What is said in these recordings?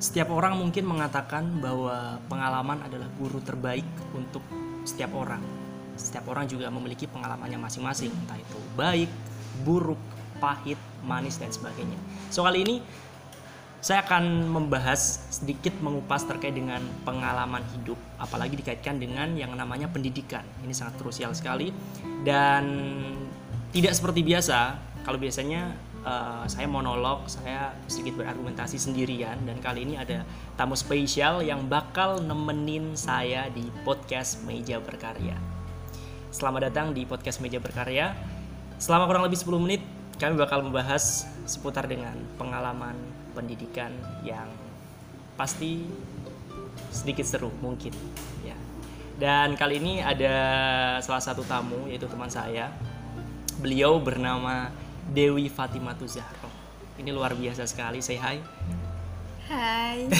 Setiap orang mungkin mengatakan bahwa pengalaman adalah guru terbaik untuk setiap orang. Setiap orang juga memiliki pengalamannya masing-masing, entah itu baik, buruk, pahit, manis dan sebagainya. So kali ini saya akan membahas sedikit mengupas terkait dengan pengalaman hidup, apalagi dikaitkan dengan yang namanya pendidikan. Ini sangat krusial sekali dan tidak seperti biasa. Kalau biasanya uh, saya monolog, saya sedikit berargumentasi sendirian dan kali ini ada tamu spesial yang bakal nemenin saya di podcast Meja Berkarya. Selamat datang di podcast Meja Berkarya. Selama kurang lebih 10 menit kami bakal membahas seputar dengan pengalaman pendidikan yang pasti sedikit seru mungkin ya. Dan kali ini ada salah satu tamu yaitu teman saya. Beliau bernama Dewi Fatimah Zahro. Ini luar biasa sekali. Say hi. Hai.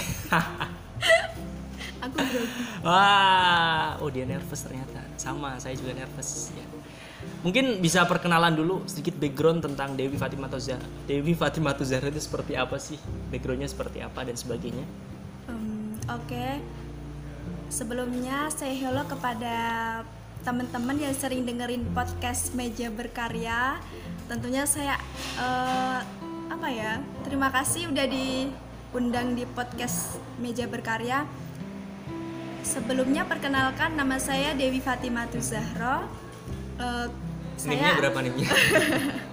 Aku grogi. Wah, oh dia nervous ternyata. Sama, saya juga nervous ya. Mungkin bisa perkenalan dulu sedikit background tentang Dewi Fatimah Zahra. Dewi Fatimah Zahra itu seperti apa sih? Backgroundnya seperti apa dan sebagainya? Um, Oke. Okay. Sebelumnya saya hello kepada teman-teman yang sering dengerin podcast Meja Berkarya. Tentunya saya uh, apa ya? Terima kasih udah diundang di podcast Meja Berkarya. Sebelumnya perkenalkan nama saya Dewi Fatimah Zahra uh, saya berapa nih?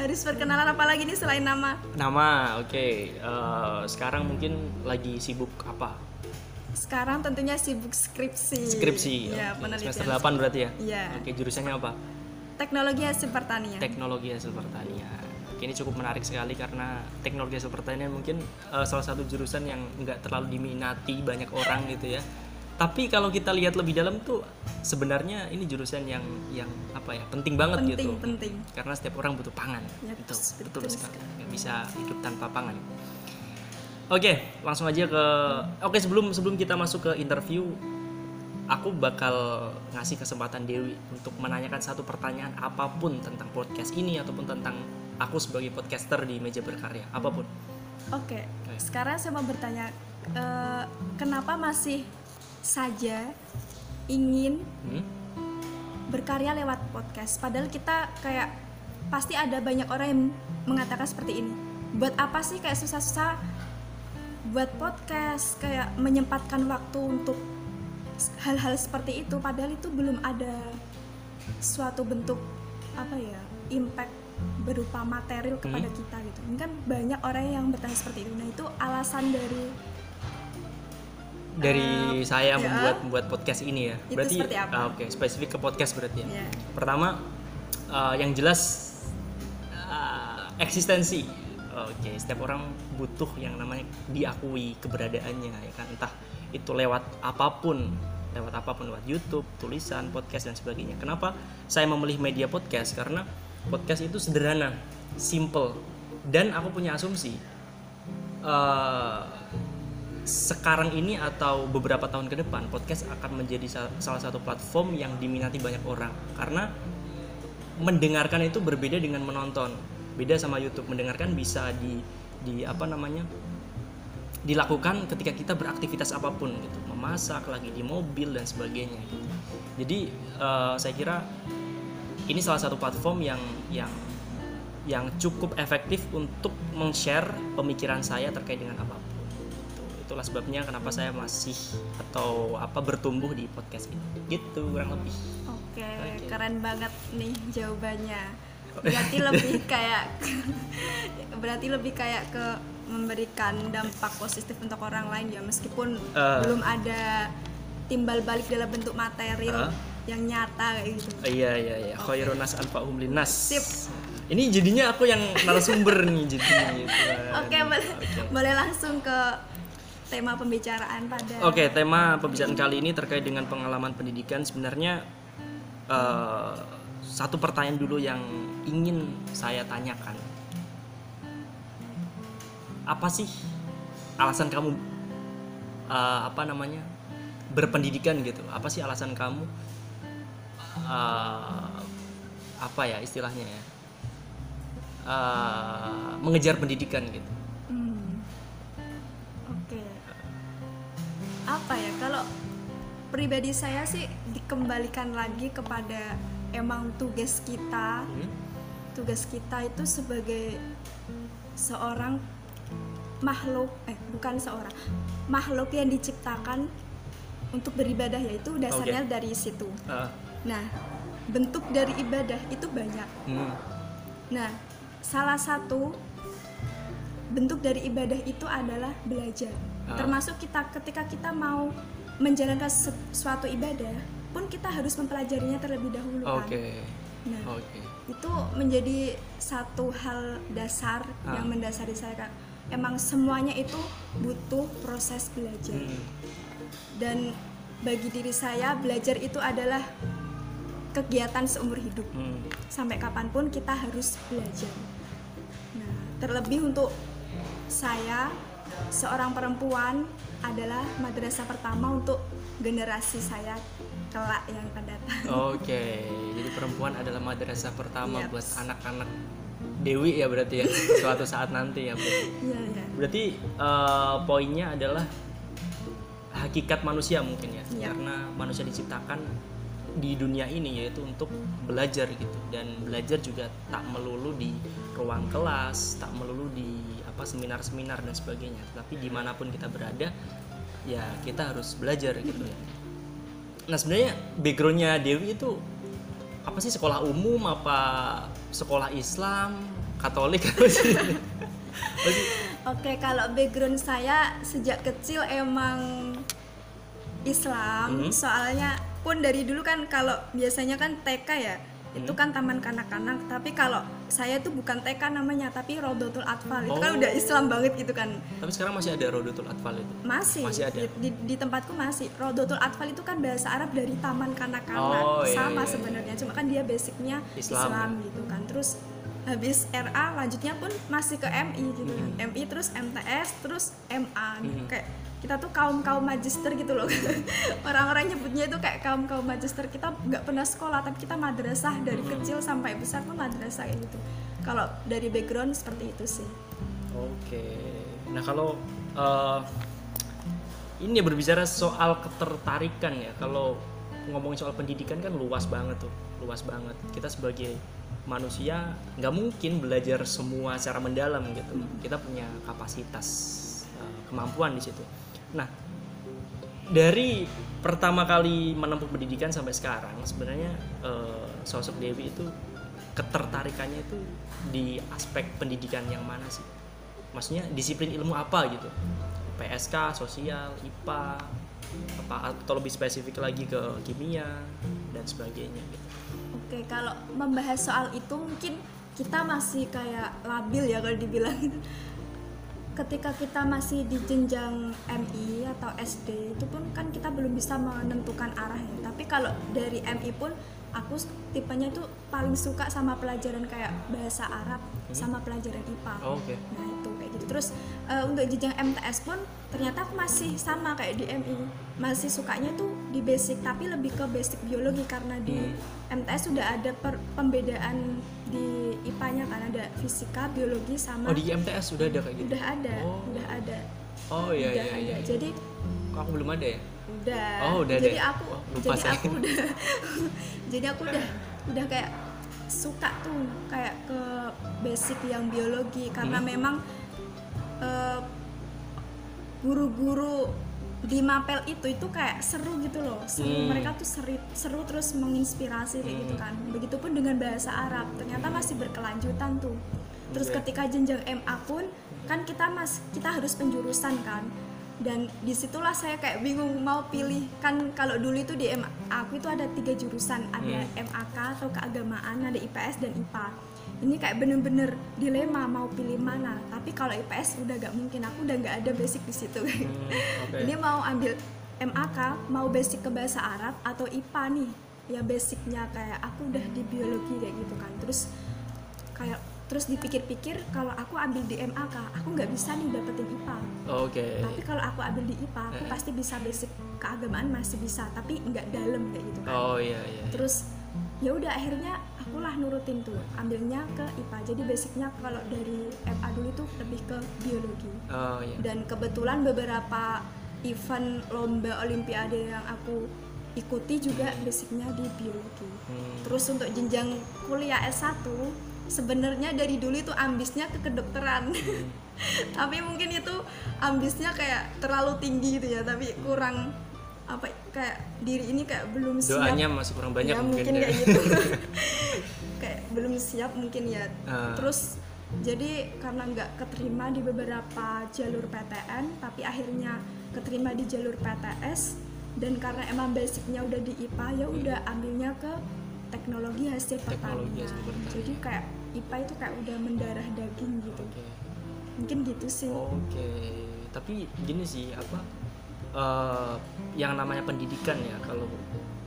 harus perkenalan apa lagi nih selain nama? Nama, oke. Okay. Uh, eh, sekarang mungkin lagi sibuk apa? Sekarang tentunya sibuk skripsi. Skripsi. Ya, okay. Semester 8 berarti ya? Iya. Oke, jurusannya apa? Teknologi hasil pertanian. Teknologi hasil pertanian. Oke, ini cukup menarik sekali karena teknologi hasil pertanian mungkin uh, salah satu jurusan yang nggak terlalu diminati banyak orang gitu ya tapi kalau kita lihat lebih dalam tuh sebenarnya ini jurusan yang yang apa ya penting banget penting, gitu penting karena setiap orang butuh pangan ya, itu betul, betul sekali nggak bisa hidup tanpa pangan oke langsung aja ke oke sebelum sebelum kita masuk ke interview aku bakal ngasih kesempatan Dewi untuk menanyakan satu pertanyaan apa pun tentang podcast ini ataupun tentang aku sebagai podcaster di meja berkarya apa pun oke okay. sekarang saya mau bertanya uh, kenapa masih saja ingin hmm? berkarya lewat podcast padahal kita kayak pasti ada banyak orang yang mengatakan seperti ini buat apa sih kayak susah-susah buat podcast kayak menyempatkan waktu untuk hal-hal seperti itu padahal itu belum ada suatu bentuk apa ya impact berupa material kepada hmm. kita gitu ini kan banyak orang yang bertanya seperti itu nah itu alasan dari dari uh, saya ya. membuat membuat podcast ini ya. Itu berarti seperti apa? Uh, oke, okay, spesifik ke podcast berarti ya. Yeah. Pertama uh, yang jelas uh, eksistensi. Oke, okay, setiap orang butuh yang namanya diakui keberadaannya ya kan entah itu lewat apa pun lewat apa pun lewat YouTube, tulisan, podcast dan sebagainya. Kenapa saya memilih media podcast? Karena podcast itu sederhana, simple, dan aku punya asumsi uh, sekarang ini atau beberapa tahun ke depan podcast akan menjadi salah satu platform yang diminati banyak orang karena mendengarkan itu berbeda dengan menonton beda sama YouTube. Mendengarkan bisa di di apa namanya dilakukan ketika kita beraktivitas apa pun gitu. Memasak lagi di mobil dan sebagainya gitu. Jadi uh, saya kira ini salah satu platform yang yang yang cukup efektif untuk meng-share pemikiran saya terkait dengan apa pun itulah sebabnya kenapa saya masih atau apa bertumbuh di podcast ini. Gitu kurang lebih. Oke okay, okay. keren banget nih jawabannya berarti lebih kayak berarti lebih kayak ke memberikan dampak positif untuk orang lain ya meskipun uh, belum ada timbal balik dalam bentuk material uh, yang nyata kayak gitu. Iya iya iya. Okay. Khairun nas anfa'uhum linnas. Sip. Ini jadinya aku yang narasumber nih jadinya gitu. Oke, okay, boleh, okay. boleh langsung ke tema pembicaraan pada Oke, okay, tema pembicaraan kali ini terkait dengan pengalaman pendidikan sebenarnya uh, satu pertanyaan dulu yang ingin saya tanyakan. Apa sih alasan kamu uh, apa namanya? berpendidikan gitu? Apa sih alasan kamu uh, apa ya istilahnya ya? Uh, mengejar pendidikan gitu apa ya kalau pribadi saya sih dikembalikan lagi kepada emang tugas kita Hmm? tugas kita itu sebagai seorang makhluk eh bukan seorang makhluk yang diciptakan untuk beribadah yaitu dasarnya dari situ. Ah, Nah, bentuk dari ibadah itu banyak. hmm. Nah, salah satu bentuk dari ibadah itu adalah belajar. Ah. Termasuk kita ketika kita mau menjalankan suatu ibadah pun kita harus mempelajarinya terlebih dahulu kan. Oke. Nah, Oke. itu menjadi satu hal dasar Ah. yang mendasari saya Kak. Emang semuanya itu butuh proses belajar. Hmm. Dan bagi diri saya belajar itu adalah kegiatan seumur hidup. Hmm. Sampai kapan pun kita harus belajar. Nah, terlebih untuk saya seorang perempuan adalah madrasah pertama untuk generasi saya kelak yang akan datang. Oke, jadi perempuan adalah madrasah pertama Yaps. buat anak-anak Dewi ya berarti ya suatu saat nanti ya berarti. Iya, iya. Berarti eh, poinnya adalah hakikat manusia mungkin ya, Iya. karena manusia diciptakan di dunia ini yaitu untuk belajar gitu dan belajar juga tak melulu di ruang kelas, tak melulu di apa seminar-seminar dan sebagainya, tapi di mana pun kita berada ya kita harus belajar gitu ya. Nah sebenarnya backgroundnya Dewi itu apa sih sekolah umum apa sekolah Islam Katolik apa sih? Oke, kalau background saya sejak kecil emang Islam, Mhm. soalnya pun dari dulu kan kalau biasanya kan TK ya, itu kan taman kanak-kanak, tapi kalau saya tuh bukan TK namanya, tapi Rodotul Atfal. Itu kan Oh. udah Islam banget gitu kan. Tapi sekarang masih ada Rodotul Atfal itu. Masih, Masih ada? Di, di- di tempatku masih. Rodotul Atfal itu kan bahasa Arab dari taman kanak-kanak. Oh, iya, Sama iya, iya. sebenarnya, cuma kan dia basicnya Islam. Islam, gitu kan. Terus habis RA lanjutnya pun masih ke MI gitu kan. Hmm. MI terus MTS terus MA gitu. Hmm. Kayak kita tuh kaum kaum magister gitu loh orang-orang nyebutnya itu kayak kaum kaum magister kita nggak pernah sekolah tapi kita madrasah dari kecil sampai besar pun madrasah kayak gitu kalau dari background seperti itu sih Oke. Nah kalau eh, ini berbicara soal ketertarikan ya. Kalau ngomongin soal pendidikan kan luas banget tuh, luas banget. Kita sebagai manusia nggak mungkin belajar semua secara mendalam gitu. Kita punya kapasitas eh, kemampuan di situ. Nah dari pertama kali menempuh pendidikan sampai sekarang sebenarnya eh, sosok Dewi itu ketertarikannya itu di aspek pendidikan yang mana sih? Maksudnya disiplin ilmu apa gitu? PSK, sosial, IPA, apa atau lebih spesifik lagi ke kimia dan sebagainya gitu. Oke, kalau membahas soal itu mungkin kita masih kayak labil ya kalau dibilang gitu. Ketika kita masih di jenjang MI atau SD itu pun kan kita belum bisa menentukan arahnya. Tapi kalau dari MI pun aku tipenya itu paling suka sama pelajaran kayak bahasa Arab sama pelajaran IPA. Oh, Oke. Nah itu kayak gitu. Terus eh, untuk jenjang MTS pun ternyata aku masih sama kayak di MI. Masih sukanya tuh di basic tapi lebih ke basic biologi karena di MTS sudah ada per- pembedaan di IPA-nya kan ada fisika, biologi sama Oh di MTS sudah ada kayak gitu. udah ada, Oh. udah ada. Oh iya udah iya ada. iya. Jadi Kok aku belum ada ya? udah. Oh, udah jadi ada. aku Wah, lupa jadi saya. aku udah jadi aku udah udah kayak suka tuh kayak ke basic yang biologi karena Hmm. memang eh, guru-guru di Mapel itu itu kayak seru gitu loh seru Hmm. mereka tuh seri, seru terus menginspirasi kayak gitu Hmm. kan begitupun dengan bahasa Arab ternyata masih berkelanjutan tuh terus Oke. ketika jenjang MA pun kan kita mas kita harus penjurusan kan dan di situlah saya kayak bingung mau pilih kan kalau dulu itu di MA aku itu ada tiga jurusan ada Hmm. MAK atau keagamaan ada IPS dan IPA ini kayak bener-bener dilema mau pilih mana tapi kalau IPS udah gak mungkin aku udah nggak ada basic di situ Hmm, oke. ini mau ambil MAK mau basic ke bahasa Arab atau IPA nih ya basicnya kayak aku udah di biologi kayak gitu kan terus kayak terus dipikir-pikir kalau aku ambil di MAK aku nggak bisa nih dapetin IPA Oke. tapi kalau aku ambil di IPA aku Eh. pasti bisa basic keagamaan masih bisa tapi nggak dalam kayak gitu kan Oh iya iya. terus ya udah akhirnya akulah nurutin tuh ambilnya ke IPA jadi basicnya kalau dari MA dulu tuh lebih ke biologi Oh iya. dan kebetulan beberapa event lomba olimpiade yang aku ikuti juga basicnya di biologi Hmm. terus untuk jenjang kuliah S1 sebenarnya dari dulu itu ambisnya ke kedokteran Hmm. tapi mungkin itu ambisnya kayak terlalu tinggi gitu ya tapi kurang apa kayak diri ini kayak belum siap Doanya masih kurang banyak ya, mungkin, mungkin ya. kayak gitu kayak belum siap mungkin ya Ah. terus jadi karena nggak keterima di beberapa jalur PTN tapi akhirnya keterima di jalur PTS dan karena emang basicnya udah di IPA ya udah ambilnya ke teknologi hasil Hmm. Hasil pertanian jadi kayak IPA itu kayak udah mendarah daging gitu Oke. mungkin gitu sih Oke, tapi gini sih apa eh, yang namanya pendidikan ya kalau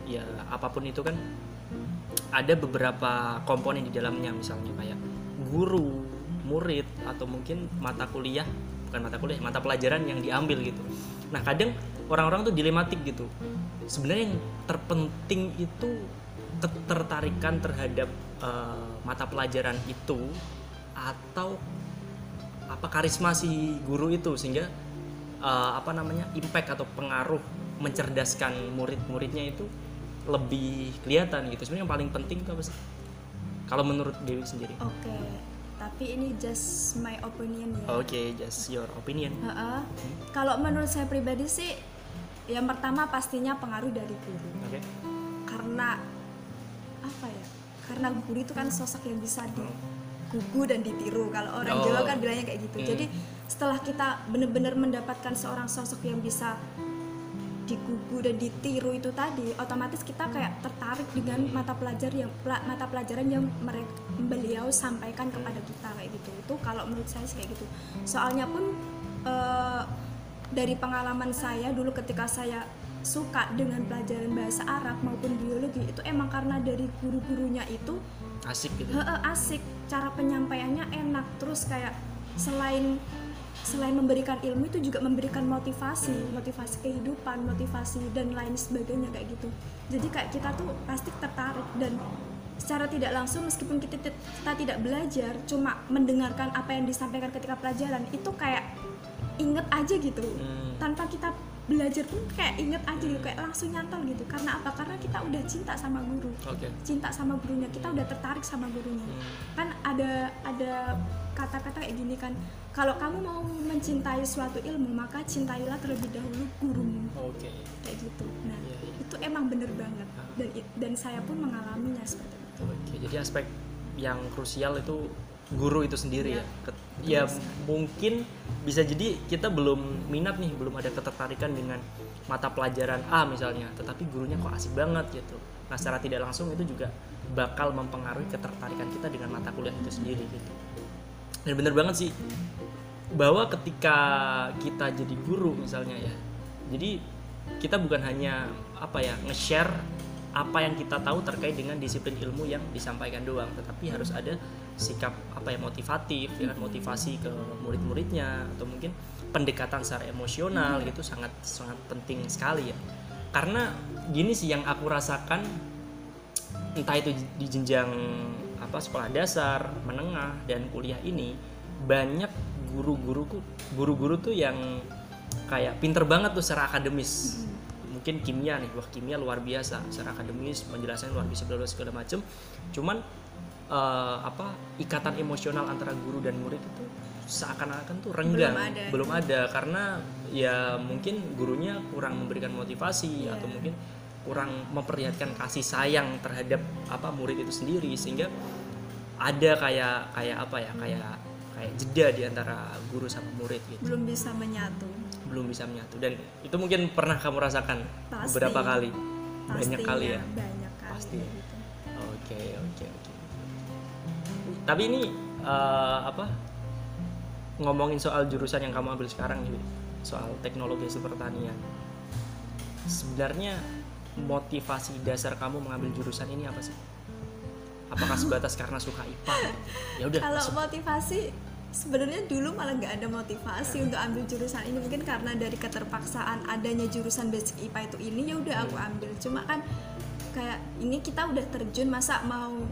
ya apa pun itu kan ada beberapa komponen di dalamnya misalnya kayak guru, murid atau mungkin mata kuliah bukan mata kuliah mata pelajaran yang diambil gitu. Nah kadang orang-orang tuh dilematik gitu. Sebenarnya yang terpenting itu ketertarikan terhadap eh, mata pelajaran itu atau apa karisma si guru itu sehingga uh, apa namanya impact atau pengaruh mencerdaskan murid-muridnya itu lebih kelihatan gitu sebenarnya yang paling penting itu apa sih kalau menurut Dewi sendiri oke tapi ini just my opinion ya oke just your opinion Heeh. Kalau menurut saya pribadi sih, yang pertama pastinya pengaruh dari guru. oke Karena apa ya? Karena guru itu kan sosok yang bisa digugu dan ditiru. Kalau orang Oh. Jawa kan bilangnya kayak gitu. Hmm. Jadi setelah kita benar-benar mendapatkan seorang sosok yang bisa digugu dan ditiru itu tadi, otomatis kita kayak tertarik dengan mata pelajar yang mata pelajaran yang mereka beliau sampaikan kepada kita kayak gitu. Itu kalau menurut saya sih kayak gitu. Soalnya pun eh, dari pengalaman saya dulu ketika saya suka dengan pelajaran bahasa Arab maupun biologi itu emang karena dari guru-gurunya itu asik gitu Heeh, asik cara penyampaiannya enak terus kayak selain selain memberikan ilmu itu juga memberikan motivasi motivasi kehidupan motivasi dan lain sebagainya kayak gitu. Jadi kayak kita tuh pasti tertarik dan secara tidak langsung meskipun kita, kita tidak belajar cuma mendengarkan apa yang disampaikan ketika pelajaran itu kayak inget aja gitu. Hmm. tanpa kita belajar pun kayak inget aja gitu kayak langsung nyantol gitu. Karena apa? Karena kita udah cinta sama guru. Oke. Cinta sama gurunya kita udah tertarik sama gurunya. Hmm. kan ada ada kata-kata kayak gini kan kalau kamu mau mencintai suatu ilmu maka cintailah terlebih dahulu gurumu oke kayak gitu nah Iya, iya. itu emang bener banget dan i- dan saya pun mengalaminya seperti itu Oke, jadi aspek yang krusial itu guru itu sendiri Iya. ya. Ket- Ya mungkin bisa jadi kita belum minat nih, belum ada ketertarikan dengan mata pelajaran A misalnya, tetapi gurunya kok asik banget gitu. Nah, secara tidak langsung itu juga bakal mempengaruhi ketertarikan kita dengan mata kuliah itu sendiri gitu. Dan bener banget sih. Bahwa ketika kita jadi guru misalnya ya, jadi kita bukan hanya apa ya nge-share apa yang kita tahu terkait dengan disiplin ilmu yang disampaikan doang, tetapi harus ada sikap apa ya motivatif, ya kan? Motivasi ke murid-muridnya atau mungkin pendekatan secara emosional gitu sangat sangat penting sekali ya. Karena gini sih yang aku rasakan entah itu di jenjang apa sekolah dasar, menengah dan kuliah ini banyak guru-guruku guru-guru tuh yang kayak pinter banget tuh secara akademis. Mungkin kimia nih, wah kimia luar biasa secara akademis, penjelasannya luar biasa bla bla segala macem. Cuman eh, apa ikatan emosional antara guru dan murid itu seakan-akan tuh renggang, Belum ada. belum ada karena ya mungkin gurunya kurang memberikan motivasi Iya. atau mungkin kurang memperlihatkan kasih sayang terhadap apa murid itu sendiri sehingga ada kayak kayak apa ya kayak kayak jeda di antara guru sama murid gitu. Belum bisa menyatu. Belum bisa menyatu. Dan itu mungkin pernah kamu rasakan Pasti. beberapa kali? Banyak Pastinya kali ya? banyak kali Pasti. gitu. oke oke oke. Tapi ini eh, apa ngomongin soal jurusan yang kamu ambil sekarang nih soal teknologi hasil pertanian sebenarnya motivasi dasar kamu mengambil jurusan ini apa sih? Apakah sebatas karena suka IPA ya udah kalau masuk. motivasi sebenarnya dulu malah nggak ada motivasi untuk ambil jurusan ini. Mungkin karena dari keterpaksaan adanya jurusan basic IPA itu ini ya udah aku ambil. Cuma kan kayak ini kita udah terjun masa mau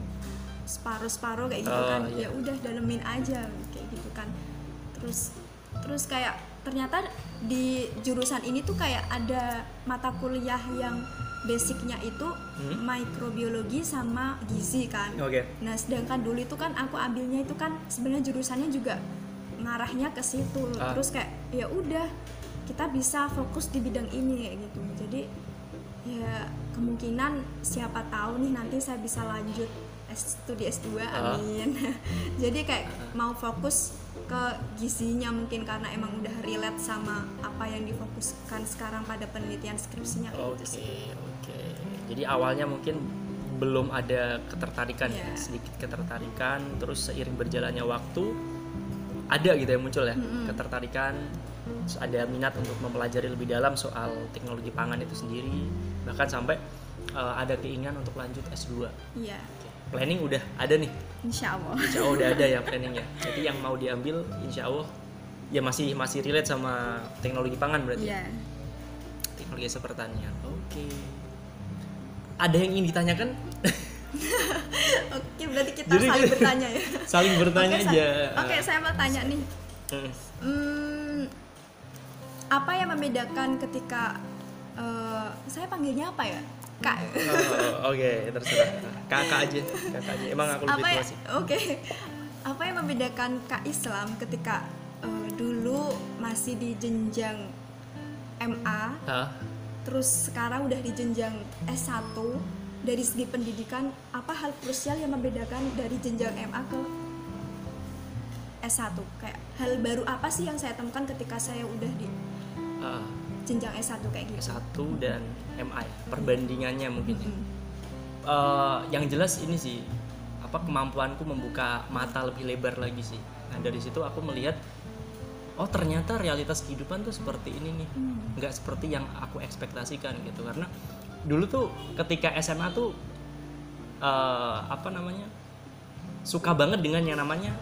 separuh-separuh kayak gitu Oh, kan? iya. ya udah dalemin aja kayak gitu kan. Terus terus kayak ternyata di jurusan ini tuh kayak ada mata kuliah yang basicnya itu Hmm. mikrobiologi sama gizi kan. Oke. Nah, sedangkan dulu itu kan aku ambilnya itu kan sebenarnya jurusannya juga ngarahnya ke situ. Ah. Terus kayak ya udah kita bisa fokus di bidang ini kayak gitu. Jadi ya kemungkinan siapa tahu nih nanti saya bisa lanjut studi S2 Ah. amin. Jadi kayak mau fokus ke gizinya mungkin karena emang udah relate sama apa yang difokuskan sekarang pada penelitian skripsinya kayak Oke, gitu sih. oke. Jadi awalnya mungkin belum ada ketertarikan, ya, Iya. sedikit ketertarikan, terus seiring berjalannya waktu ada gitu yang muncul ya, ketertarikan, terus ada minat untuk mempelajari lebih dalam soal teknologi pangan itu sendiri, bahkan sampai uh, ada keinginan untuk lanjut S2. Iya, Oke. Planning udah ada nih, insya Allah. insya Allah udah ada ya planningnya. Jadi yang mau diambil, insya Allah ya masih masih relate sama teknologi pangan berarti. Iya. teknologi hasil pertanian. Oke. Ada yang ingin ditanyakan? Oke, berarti kita Jadi saling bertanya ya. Saling bertanya sa- aja. Oke, saya mau tanya nih. Hmm. Hmm, apa yang membedakan ketika eh, saya panggilnya apa ya? Kak. Oh, Oke, terserah. Kakak aja, kakak aja. Emang aku lebih apa ya? tua sih. Oke. Apa yang membedakan Kak Islam ketika eh, dulu masih di jenjang MA, Hah? terus sekarang udah di jenjang S1 dari segi pendidikan apa hal krusial yang membedakan dari jenjang MA ke S1 kayak hal baru apa sih yang saya temukan ketika saya udah di Ah, jenjang S1 kayak gitu S1 dan MI perbandingannya mungkin. Mm. Eh, yang jelas ini sih apa kemampuanku membuka mata lebih lebar lagi sih. Nah dari situ aku melihat oh ternyata realitas kehidupan tuh seperti ini nih, Hmm. nggak seperti yang aku ekspektasikan gitu karena dulu tuh ketika SMA tuh eh, apa namanya suka banget dengan yang namanya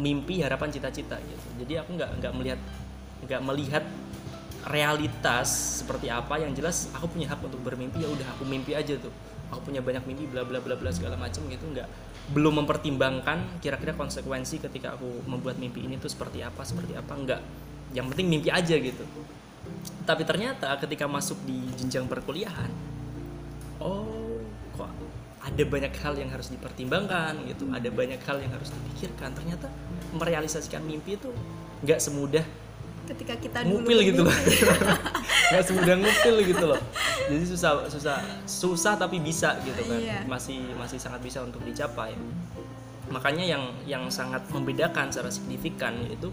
mimpi harapan cita-cita gitu. Jadi aku nggak nggak melihat nggak melihat realitas seperti apa yang jelas aku punya hak untuk bermimpi ya udah aku mimpi aja tuh. Aku punya banyak mimpi bla bla bla bla segala macam gitu nggak belum mempertimbangkan kira-kira konsekuensi ketika aku membuat mimpi ini tuh seperti apa seperti apa nggak. Yang penting mimpi aja gitu. Tapi ternyata ketika masuk di jenjang perkuliahan oh kok ada banyak hal yang harus dipertimbangkan gitu ada banyak hal yang harus dipikirkan. Ternyata merealisasikan mimpi itu nggak semudah ketika kita dulu ngupil gitu loh nggak semudah ngupil gitu loh. Jadi susah susah susah tapi bisa gitu kan. Iya. masih masih sangat bisa untuk dicapai. Makanya yang yang sangat membedakan secara signifikan yaitu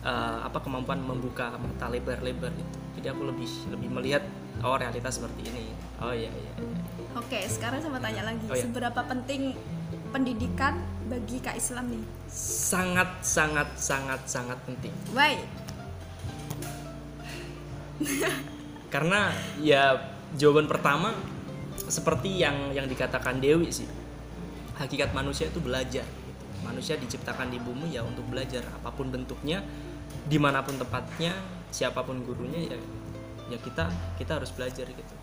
eh, apa kemampuan membuka mata lebar-lebar itu jadi aku lebih lebih melihat oh realitas seperti ini. Oh iya iya, iya. oke sekarang saya mau tanya lagi. Oh, iya. seberapa penting pendidikan bagi Kak Islam nih? Sangat sangat sangat sangat penting. Why karena ya jawaban pertama seperti yang yang dikatakan Dewi sih. Hakikat manusia itu belajar gitu. manusia diciptakan di bumi ya untuk belajar. Apa pun bentuknya di mana pun tempatnya siapa pun gurunya ya ya kita kita harus belajar gitu.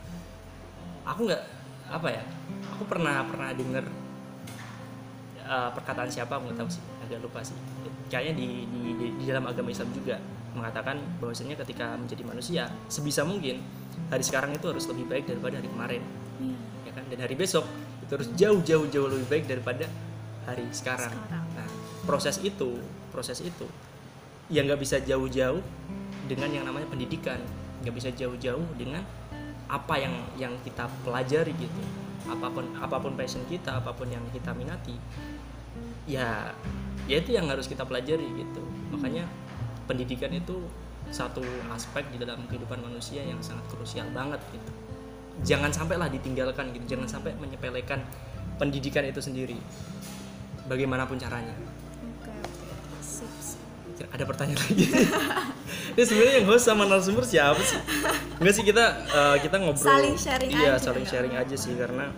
Aku nggak apa ya aku pernah pernah dengar eh, perkataan siapa aku nggak tahu sih agak lupa sih. Kayaknya di di di dalam agama Islam juga mengatakan bahwasanya ketika menjadi manusia sebisa mungkin hari sekarang itu harus lebih baik daripada hari kemarin. Iya. ya kan? Dan hari besok itu harus jauh jauh jauh lebih baik daripada hari sekarang, Sekarang. nah proses itu proses itu ya nggak bisa jauh-jauh dengan yang namanya pendidikan. Nggak bisa jauh-jauh dengan apa yang yang kita pelajari gitu. Apa pun apa pun passion kita apa pun yang kita minati ya ya itu yang harus kita pelajari gitu. Makanya pendidikan itu satu aspek di dalam kehidupan manusia yang sangat krusial banget gitu. Jangan sampai lah ditinggalkan gitu jangan sampai menyepelekan pendidikan itu sendiri. Bagaimanapun caranya. Ada pertanyaan lagi? Ini sebenarnya yang host sama narasumber siapa sih? Enggak sih kita eh, kita ngobrol. Saling sharing iya aja, saling sharing aja sih karena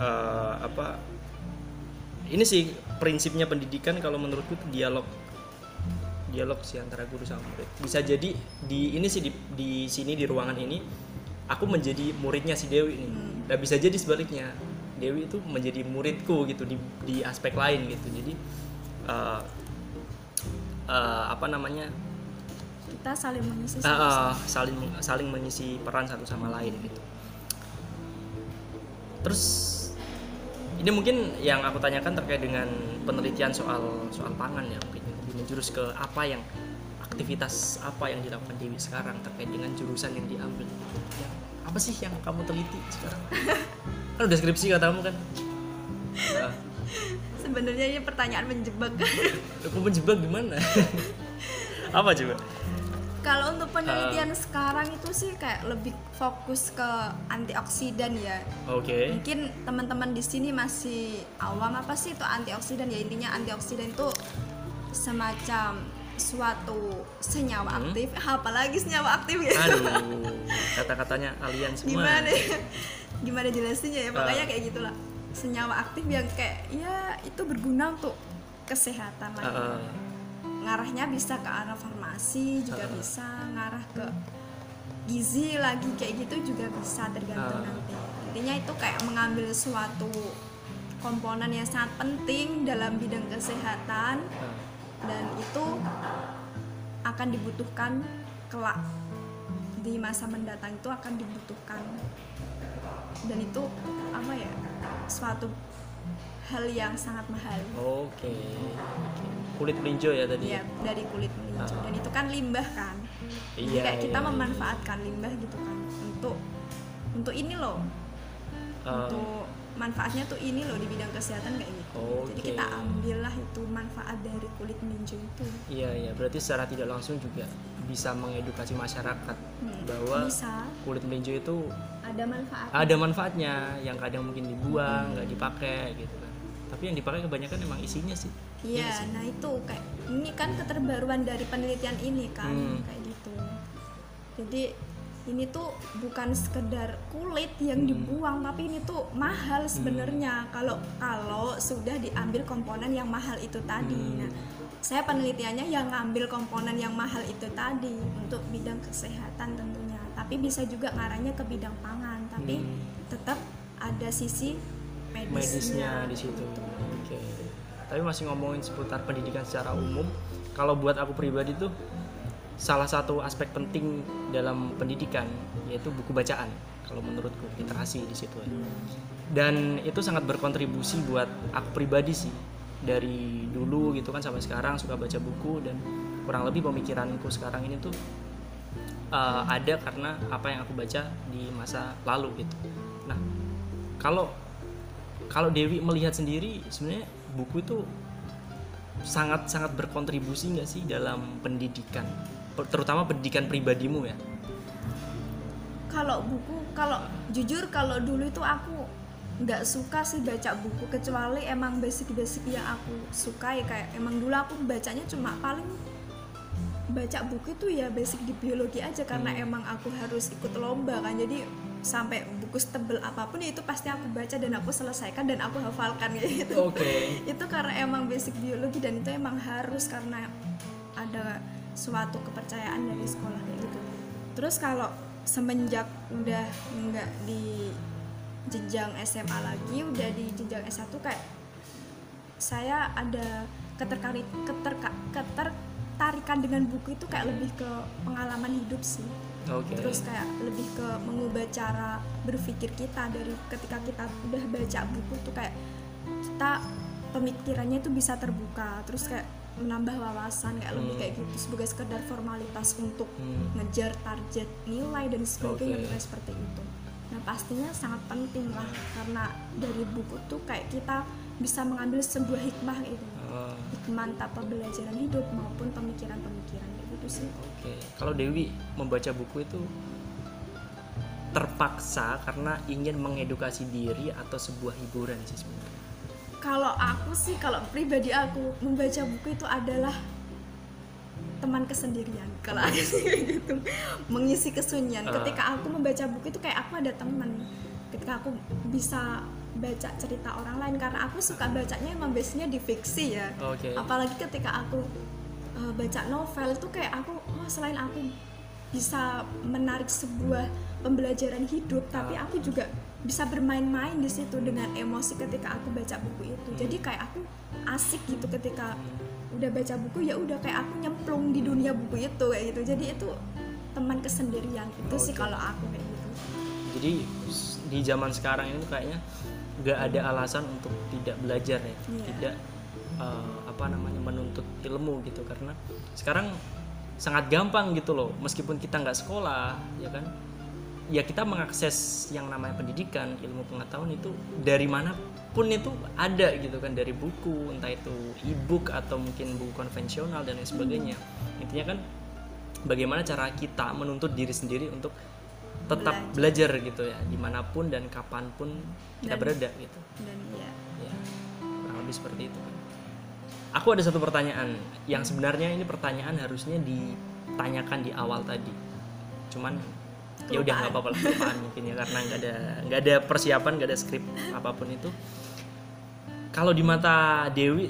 eh, apa ini sih prinsipnya pendidikan kalau menurutku dialog dialog sih antara guru sama murid. Bisa jadi di ini sih di, di sini di ruangan ini aku menjadi muridnya si Dewi ini Hmm. nah bisa jadi sebaliknya. Dewi itu menjadi muridku gitu di di aspek lain gitu. Jadi eh, eh, apa namanya? Kita saling mengisi ah, sama- saling saling mengisi peran satu sama lain gitu. Terus ini mungkin yang aku tanyakan terkait dengan penelitian soal soal pangan ya mungkin menjurus ke apa yang aktivitas apa yang dilakukan Dewi sekarang terkait dengan jurusan yang diambil. Yang, apa sih yang kamu teliti sekarang? kan udah skripsi katamu kan? Nah, sebenarnya ini pertanyaan menjebak aku menjebak gimana? apa coba? kalau untuk penelitian sekarang itu sih kayak lebih fokus ke antioksidan ya Oke. mungkin teman-teman di sini masih awam apa sih itu antioksidan ya intinya antioksidan itu semacam suatu senyawa Hmm. aktif apalagi senyawa aktif ya Aduh, kata-katanya alien semua. gimana gimana jelasinnya ya pokoknya Ah. kayak gitulah senyawa aktif yang kayak ya itu berguna untuk kesehatan lah Ah, ah. ngarahnya bisa ke arah farmasi juga Ah. bisa ngarah ke gizi lagi kayak gitu juga bisa tergantung Ah. nanti intinya itu kayak mengambil suatu komponen yang sangat penting dalam bidang kesehatan Ah. Dan itu akan dibutuhkan kelak di masa mendatang itu akan dibutuhkan dan itu apa ya suatu hal yang sangat mahal Oke. oke. Kulit melinjo ya tadi. ya dari kulit melinjo Ah. dan itu kan limbah kan Iya, kayak kita iya. memanfaatkan limbah gitu kan untuk untuk ini loh Ah, untuk manfaatnya tuh ini loh di bidang kesehatan kayak gitu jadi Oke. kita ambillah itu manfaat dari kulit melinjo itu Iya iya. Berarti secara tidak langsung juga bisa mengedukasi masyarakat Hmm, bahwa bisa kulit melinjo itu ada manfaat ada manfaatnya yang kadang mungkin dibuang nggak dipakai gitu kan. Tapi yang dipakai kebanyakan emang isinya sih. Iya, sih. nah itu kayak ini kan keterbaruan dari penelitian ini kan Hmm. kayak gitu. Jadi ini tuh bukan sekedar kulit yang Hmm. dibuang, tapi ini tuh mahal sebenarnya kalau kalau sudah diambil komponen yang mahal itu tadi. Hmm. Nah, saya penelitiannya yang ngambil komponen yang mahal itu tadi untuk bidang kesehatan tentunya. Tapi bisa juga ngarahnya ke bidang pangan, tapi Hmm. tetap ada sisi medisnya, medisnya di situ. gitu. Oke. Tapi masih ngomongin seputar pendidikan secara umum. Kalau buat aku pribadi tuh salah satu aspek penting dalam pendidikan yaitu buku bacaan. Kalau menurutku literasi di situ. Dan itu sangat berkontribusi buat aku pribadi sih. Dari dulu gitu kan sampai sekarang suka baca buku dan kurang lebih pemikiranku sekarang ini tuh uh, ada karena apa yang aku baca di masa lalu gitu. Nah, kalau kalau Dewi melihat sendiri sebenarnya buku itu sangat sangat berkontribusi nggak sih dalam pendidikan terutama pendidikan pribadimu ya? Kalau buku kalau jujur kalau dulu itu aku nggak suka sih baca buku kecuali emang basic-basic yang aku suka ya kayak emang dulu aku bacanya cuma paling baca buku itu ya basic di biologi aja karena Hmm. emang aku harus ikut lomba kan. Jadi sampai buku setebel apa pun ya itu pasti aku baca dan aku selesaikan dan aku hafalkan kayak gitu. Oke. Itu karena emang basic biologi dan itu emang harus karena ada suatu kepercayaan dari sekolah kayak gitu. Terus kalau semenjak udah nggak di jenjang SMA lagi udah di jenjang S1 kayak saya ada keterkari keterka, ketertarikan dengan buku itu kayak lebih ke pengalaman hidup sih. Oke. Terus kayak lebih ke mengubah cara berpikir kita dari ketika kita udah baca buku tuh kayak kita pemikirannya itu bisa terbuka. Terus kayak menambah wawasan kayak lebih Hmm. kayak gitu. Sebagai sekedar formalitas untuk Hmm. ngejar target nilai dan sebagainya bukan seperti itu. Nah pastinya sangat penting lah karena dari buku tuh kayak kita bisa mengambil sebuah hikmah itu Oh, hikmah entah pembelajaran hidup maupun pemikiran-pemikiran kayak gitu sih. Oke. Kalau Dewi membaca buku itu terpaksa karena ingin mengedukasi diri atau sebuah hiburan sih sebenarnya kalau aku sih kalau pribadi aku membaca buku itu adalah teman kesendirian. Kalau aku sih gitu mengisi kesunyian. Ah. ketika aku membaca buku itu kayak aku ada teman. Ketika aku bisa baca cerita orang lain karena aku suka bacanya emang biasanya di fiksi ya. Oke. Apalagi ketika aku uh, baca novel itu kayak aku oh selain aku bisa menarik sebuah pembelajaran hidup tapi Ah. aku juga bisa bermain-main di situ dengan emosi ketika aku baca buku itu. Jadi kayak aku asik gitu ketika udah baca buku ya udah kayak aku nyemplung di dunia buku itu kayak gitu. Jadi itu teman kesendirian itu sih Oke. kalau aku kayak gitu. Jadi di zaman sekarang ini kayaknya nggak ada alasan untuk tidak belajar ya Iya. tidak eh, apa namanya menuntut ilmu gitu. Karena sekarang sangat gampang gitu loh meskipun kita nggak sekolah ya kan ya kita mengakses yang namanya pendidikan ilmu pengetahuan itu dari mana pun itu ada gitu kan dari buku entah itu e-book atau mungkin buku konvensional dan lain sebagainya. Intinya kan bagaimana cara kita menuntut diri sendiri untuk tetap belajar, gitu ya di mana pun dan kapan pun kita Dan- berada gitu. dan ya. Ya kurang lebih seperti itu kan aku ada satu pertanyaan yang sebenarnya ini pertanyaan harusnya ditanyakan di awal tadi. Cuman ya udah nggak apa-apa lah kelupaan mungkin ya karena nggak ada nggak ada persiapan nggak ada skrip apa pun itu. Kalau di mata Dewi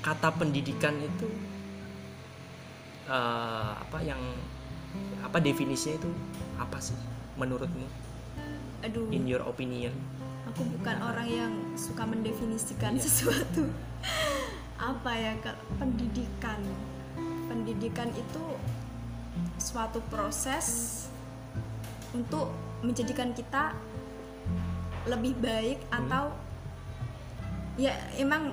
kata pendidikan itu eh, apa yang apa definisinya itu apa sih menurutmu? Aduh. In your opinion. Aku bukan orang yang suka mendefinisikan Iya. sesuatu. Apa ya pendidikan. Pendidikan itu suatu proses untuk menjadikan kita lebih baik Hmm. atau ya emang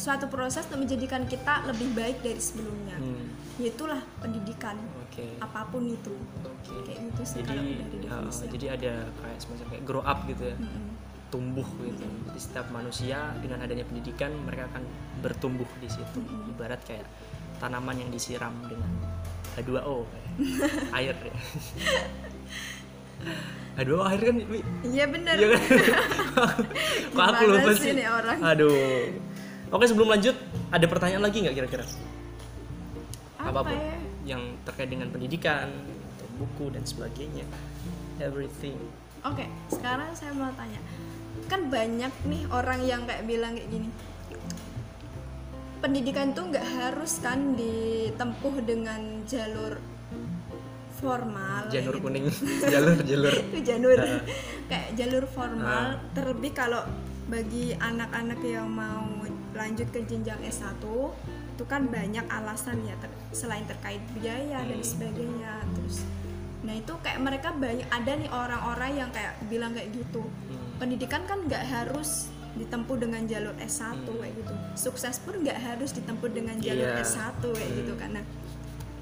suatu proses untuk menjadikan kita lebih baik dari sebelumnya. Hmm, itulah pendidikan oke. apa pun itu. Oke. Kayak gitu sih jadi kalau dari uh, jadi ada kayak semacam kayak grow up gitu ya? Mm-mm. tumbuh gitu. Jadi setiap manusia dengan adanya pendidikan mereka akan bertumbuh di situ. Mm-mm. ibarat kayak tanaman yang disiram dengan H2O kayak air ya H2O air kan Wi? iya bener Iya kan? Kok aku lupa sih nih orang? Aduh. Oke sebelum lanjut, ada pertanyaan lagi nggak kira-kira? apa Apa pun ya yang terkait dengan pendidikan, buku dan sebagainya, everything. Oke, sekarang saya mau tanya. Kan banyak nih orang yang kayak bilang kayak gini. Pendidikan tuh nggak harus kan ditempuh dengan jalur formal. Janur kayak kuning, jalur jalur. gitu. Itu jalur kayak jalur formal. Terlebih kalau bagi anak-anak yang mau lanjut ke jenjang S1 itu kan banyak alasan ya ter- selain terkait biaya dan Hmm. sebagainya terus nah itu kayak mereka banyak ada nih orang-orang yang kayak bilang kayak gitu Hmm. pendidikan kan nggak harus ditempuh dengan jalur S1 Hmm. kayak gitu sukses pun nggak harus ditempuh dengan jalur Iya. S1 kayak Hmm. gitu karena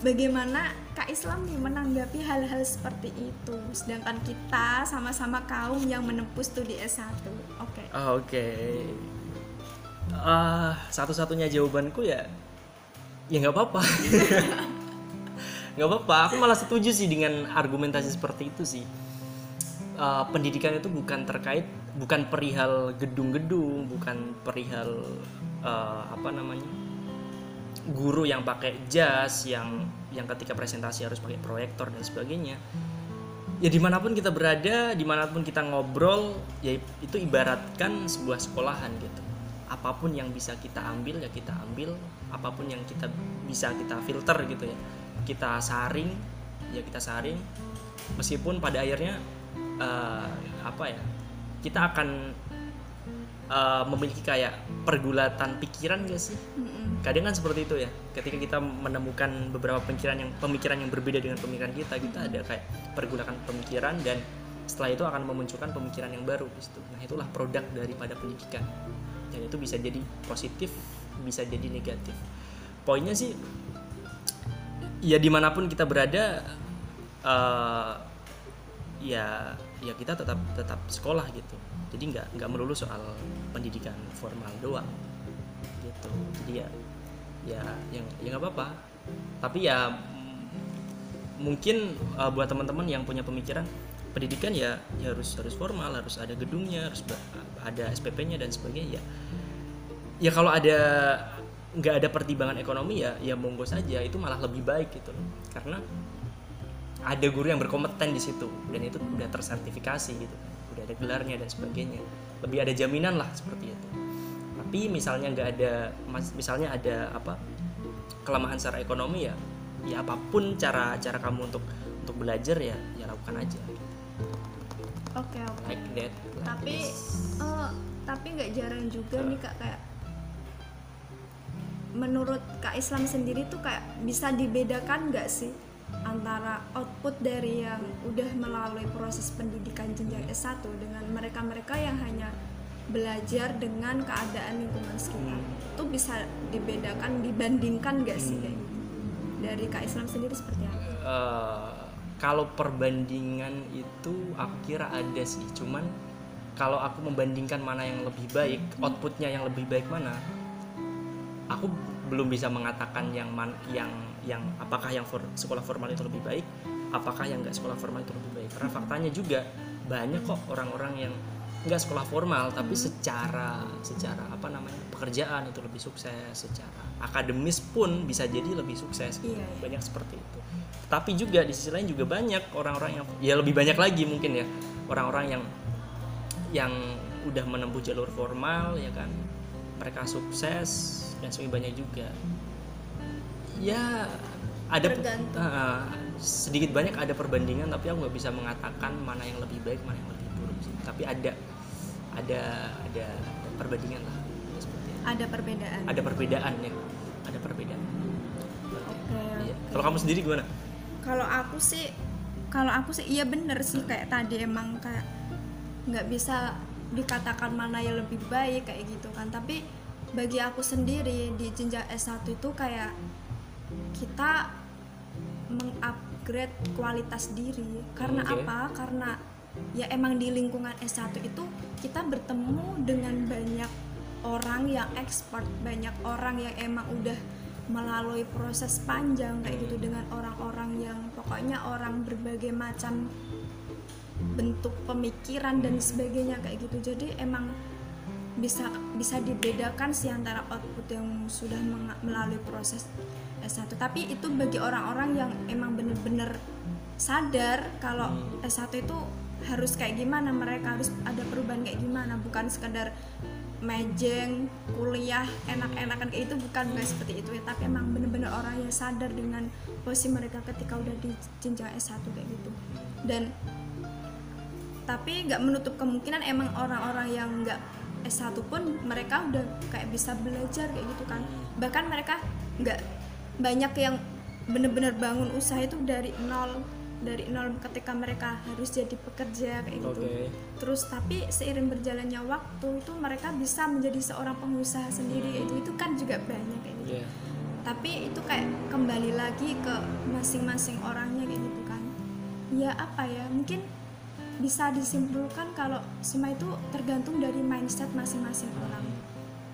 bagaimana Kak Islam nih menanggapi hal-hal seperti itu sedangkan kita sama-sama kaum yang menempuh studi S1 oke Ah, Oke. Ah, satu-satunya jawabanku ya, ya nggak apa-apa. nggak apa-apa. Aku malah setuju sih dengan argumentasi seperti itu sih. Ah, pendidikan itu bukan terkait, bukan perihal gedung-gedung, bukan perihal ah, apa namanya guru yang pakai jas, yang yang ketika presentasi harus pakai proyektor dan sebagainya ya di mana pun kita berada, di mana pun kita ngobrol, ya itu ibaratkan sebuah sekolahan gitu. Apa pun yang bisa kita ambil ya kita ambil, apa pun yang kita bisa kita filter gitu ya, kita saring, ya kita saring. Meskipun pada akhirnya eh, apa ya, kita akan eh, memiliki kayak pergulatan pikiran gak sih? Kadang kan seperti itu ya ketika kita menemukan beberapa pemikiran yang pemikiran yang berbeda dengan pemikiran kita kita ada kayak pergulakan pemikiran dan setelah itu akan memunculkan pemikiran yang baru di situ. Nah itulah produk daripada pendidikan. Dan itu bisa jadi positif bisa jadi negatif. Poinnya sih ya di mana pun kita berada eh, ya ya kita tetap tetap sekolah gitu. Jadi nggak nggak melulu soal pendidikan formal doang gitu. Jadi ya ya yang ya nggak apa-apa. Tapi ya mm, mungkin uh, buat teman-teman yang punya pemikiran pendidikan ya, ya harus harus formal harus ada gedungnya harus ada SPP-nya dan sebagainya. Ya ya kalau ada nggak ada pertimbangan ekonomi ya ya monggo saja. Itu malah lebih baik gitu loh. Karena ada guru yang berkompeten di situ dan itu udah tersertifikasi gitu. Udah ada gelarnya dan sebagainya. Lebih ada jaminan lah seperti itu. Tapi misalnya nggak ada misalnya ada apa kelemahan secara ekonomi ya ya apa pun cara cara kamu untuk untuk belajar ya ya lakukan aja. Gitu. oke oke. Like that like tapi this. eh, tapi nggak jarang juga nih kak kayak menurut Kak Islam sendiri tuh kayak bisa dibedakan nggak sih antara output dari yang udah melalui proses pendidikan jenjang S1 dengan mereka-mereka yang hanya belajar dengan keadaan lingkungan sekitar Hmm. itu bisa dibedakan dibandingkan nggak sih Hmm. kayak gitu? dari Kak Islam sendiri seperti apa? Eh, kalau perbandingan itu aku kira ada sih cuman kalau aku membandingkan mana yang lebih baik outputnya yang lebih baik mana aku belum bisa mengatakan yang man, yang yang apakah yang for- sekolah formal itu lebih baik apakah yang nggak sekolah formal itu lebih baik. Karena faktanya juga banyak kok orang-orang yang nggak sekolah formal tapi secara secara apa namanya pekerjaan itu lebih sukses secara akademis pun bisa jadi lebih sukses. Iya, iya. banyak seperti itu. Tapi juga di sisi lain juga banyak orang-orang yang ya lebih banyak lagi mungkin ya orang-orang yang yang udah menempuh jalur formal ya kan. Mereka sukses dan banyak juga ya ada. Ah, sedikit banyak ada perbandingan tapi aku nggak bisa mengatakan mana yang lebih baik mana yang lebih buruk sih tapi ada ada ada, ada perbandingan lah seperti itu. Ada perbedaan. ada perbedaan ya ada perbedaan Oke. Iya. kalau kamu sendiri gimana Kalau aku sih, kalau aku sih iya bener sih kayak tadi emang kayak nggak bisa dikatakan mana yang lebih baik kayak gitu kan. Tapi bagi aku sendiri di jenjang S1 itu kayak kita mengupgrade kualitas diri. Karena Oke. apa? Karena ya emang di lingkungan S1 itu kita bertemu dengan banyak orang yang expert, banyak orang yang emang udah melalui proses panjang kayak gitu dengan orang-orang yang pokoknya orang berbagai macam bentuk pemikiran dan sebagainya kayak gitu jadi emang bisa bisa dibedakan sih antara output yang sudah melalui proses S1 tapi itu bagi orang-orang yang emang bener-bener sadar kalau S1 itu harus kayak gimana mereka harus ada perubahan kayak gimana. Bukan sekedar mejeng kuliah enak-enakan kayak itu bukan bukan seperti itu ya. Tapi emang bener-bener orang yang sadar dengan posisi mereka ketika udah di jenjang S1 kayak gitu. Dan tapi nggak menutup kemungkinan emang orang-orang yang nggak S1 pun mereka udah kayak bisa belajar kayak gitu kan. Bahkan mereka nggak banyak yang bener-bener bangun usaha itu dari nol dari nol ketika mereka harus jadi pekerja kayak gitu. Terus tapi seiring berjalannya waktu itu mereka bisa menjadi seorang pengusaha sendiri kayak gitu itu kan juga banyak kayak gitu. Iya. tapi itu kayak kembali lagi ke masing-masing orangnya kayak gitu kan. Ya apa ya mungkin bisa disimpulkan kalau semua itu tergantung dari mindset masing-masing orang.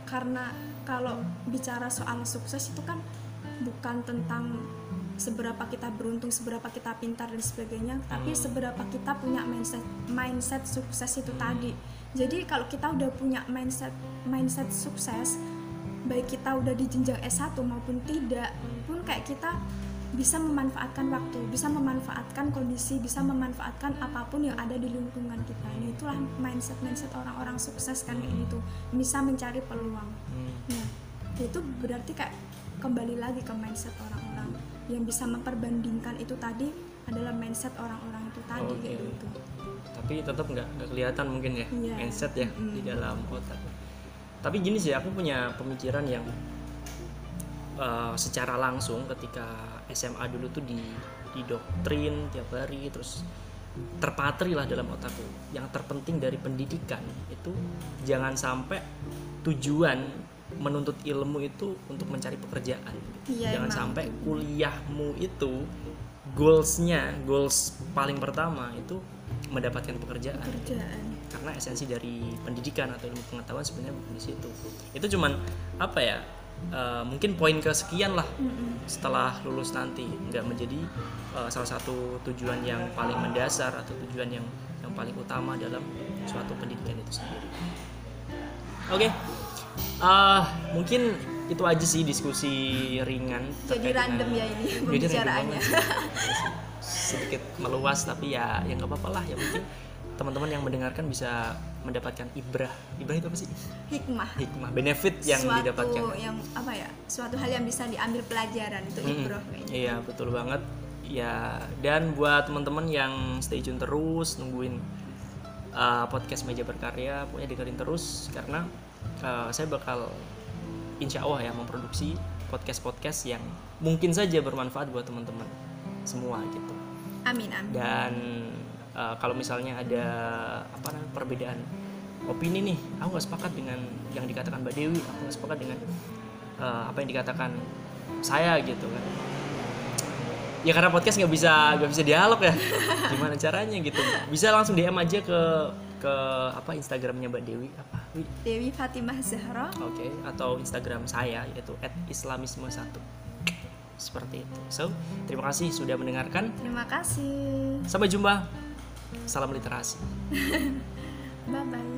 Karena kalau bicara soal sukses itu kan bukan tentang seberapa kita beruntung, seberapa kita pintar dan sebagainya, tapi seberapa kita punya mindset mindset sukses itu tadi. Jadi kalau kita udah punya mindset mindset sukses, baik kita udah di jenjang S1 maupun tidak, pun kayak kita bisa memanfaatkan waktu, bisa memanfaatkan kondisi, bisa memanfaatkan apa pun yang ada di lingkungan kita. Ini itulah mindset mindset orang-orang sukses kan kayak gitu, bisa mencari peluang. Nah, itu berarti kayak kembali lagi ke mindset orang-orang yang bisa memperbandingkan itu tadi adalah mindset orang-orang itu tadi Oke. kayak gitu. tapi tetap nggak nggak kelihatan mungkin ya Iya. mindset ya Mm-mm. di dalam otak tapi gini sih aku punya pemikiran yang eh, secara langsung ketika SMA dulu tuh di didoktrin tiap hari terus terpatri lah dalam otakku yang terpenting dari pendidikan itu jangan sampai tujuan menuntut ilmu itu untuk mencari pekerjaan Iya, jangan emang. sampai kuliahmu itu goalsnya goals paling pertama itu mendapatkan pekerjaan Kerjaan. karena esensi dari pendidikan atau ilmu pengetahuan sebenarnya bukan di situ itu cuman apa ya eh, mungkin poin kesekian lah Mm-mm. setelah lulus nanti nggak menjadi eh, salah satu tujuan yang paling mendasar atau tujuan yang yang paling utama dalam suatu pendidikan itu sendiri oke Eh, mungkin itu aja sih diskusi ringan Jadi random ya ini pembicaraannya. sedikit meluas tapi ya ya nggak apa-apa lah ya mungkin teman-teman yang mendengarkan bisa mendapatkan ibrah ibrah itu apa sih Hikmah. hikmah benefit yang suatu didapatkan yang apa ya? Suatu hal yang bisa diambil pelajaran itu Mm-mm. ibroh kayaknya. Iya betul banget. Ya dan buat teman-teman yang stay tune terus nungguin uh, podcast meja berkarya, pokoknya dengerin terus karena uh, saya bakal insya Allah ya memproduksi podcast podcast yang mungkin saja bermanfaat buat teman-teman semua gitu. Amin amin. dan uh, kalau misalnya ada apa namanya perbedaan opini nih aku nggak sepakat dengan yang dikatakan Mbak Dewi aku nggak sepakat dengan uh, apa yang dikatakan saya gitu kan. Ya karena podcast nggak bisa nggak bisa dialog ya. Gimana caranya gitu. Bisa langsung DM aja ke ke apa Instagramnya Mbak Dewi apa? Dewi Fatimah Zahra. Oke, okay. atau Instagram saya yaitu @islamisme1. Seperti itu. So, terima kasih sudah mendengarkan. Terima kasih. Sampai jumpa. Salam literasi. bye bye.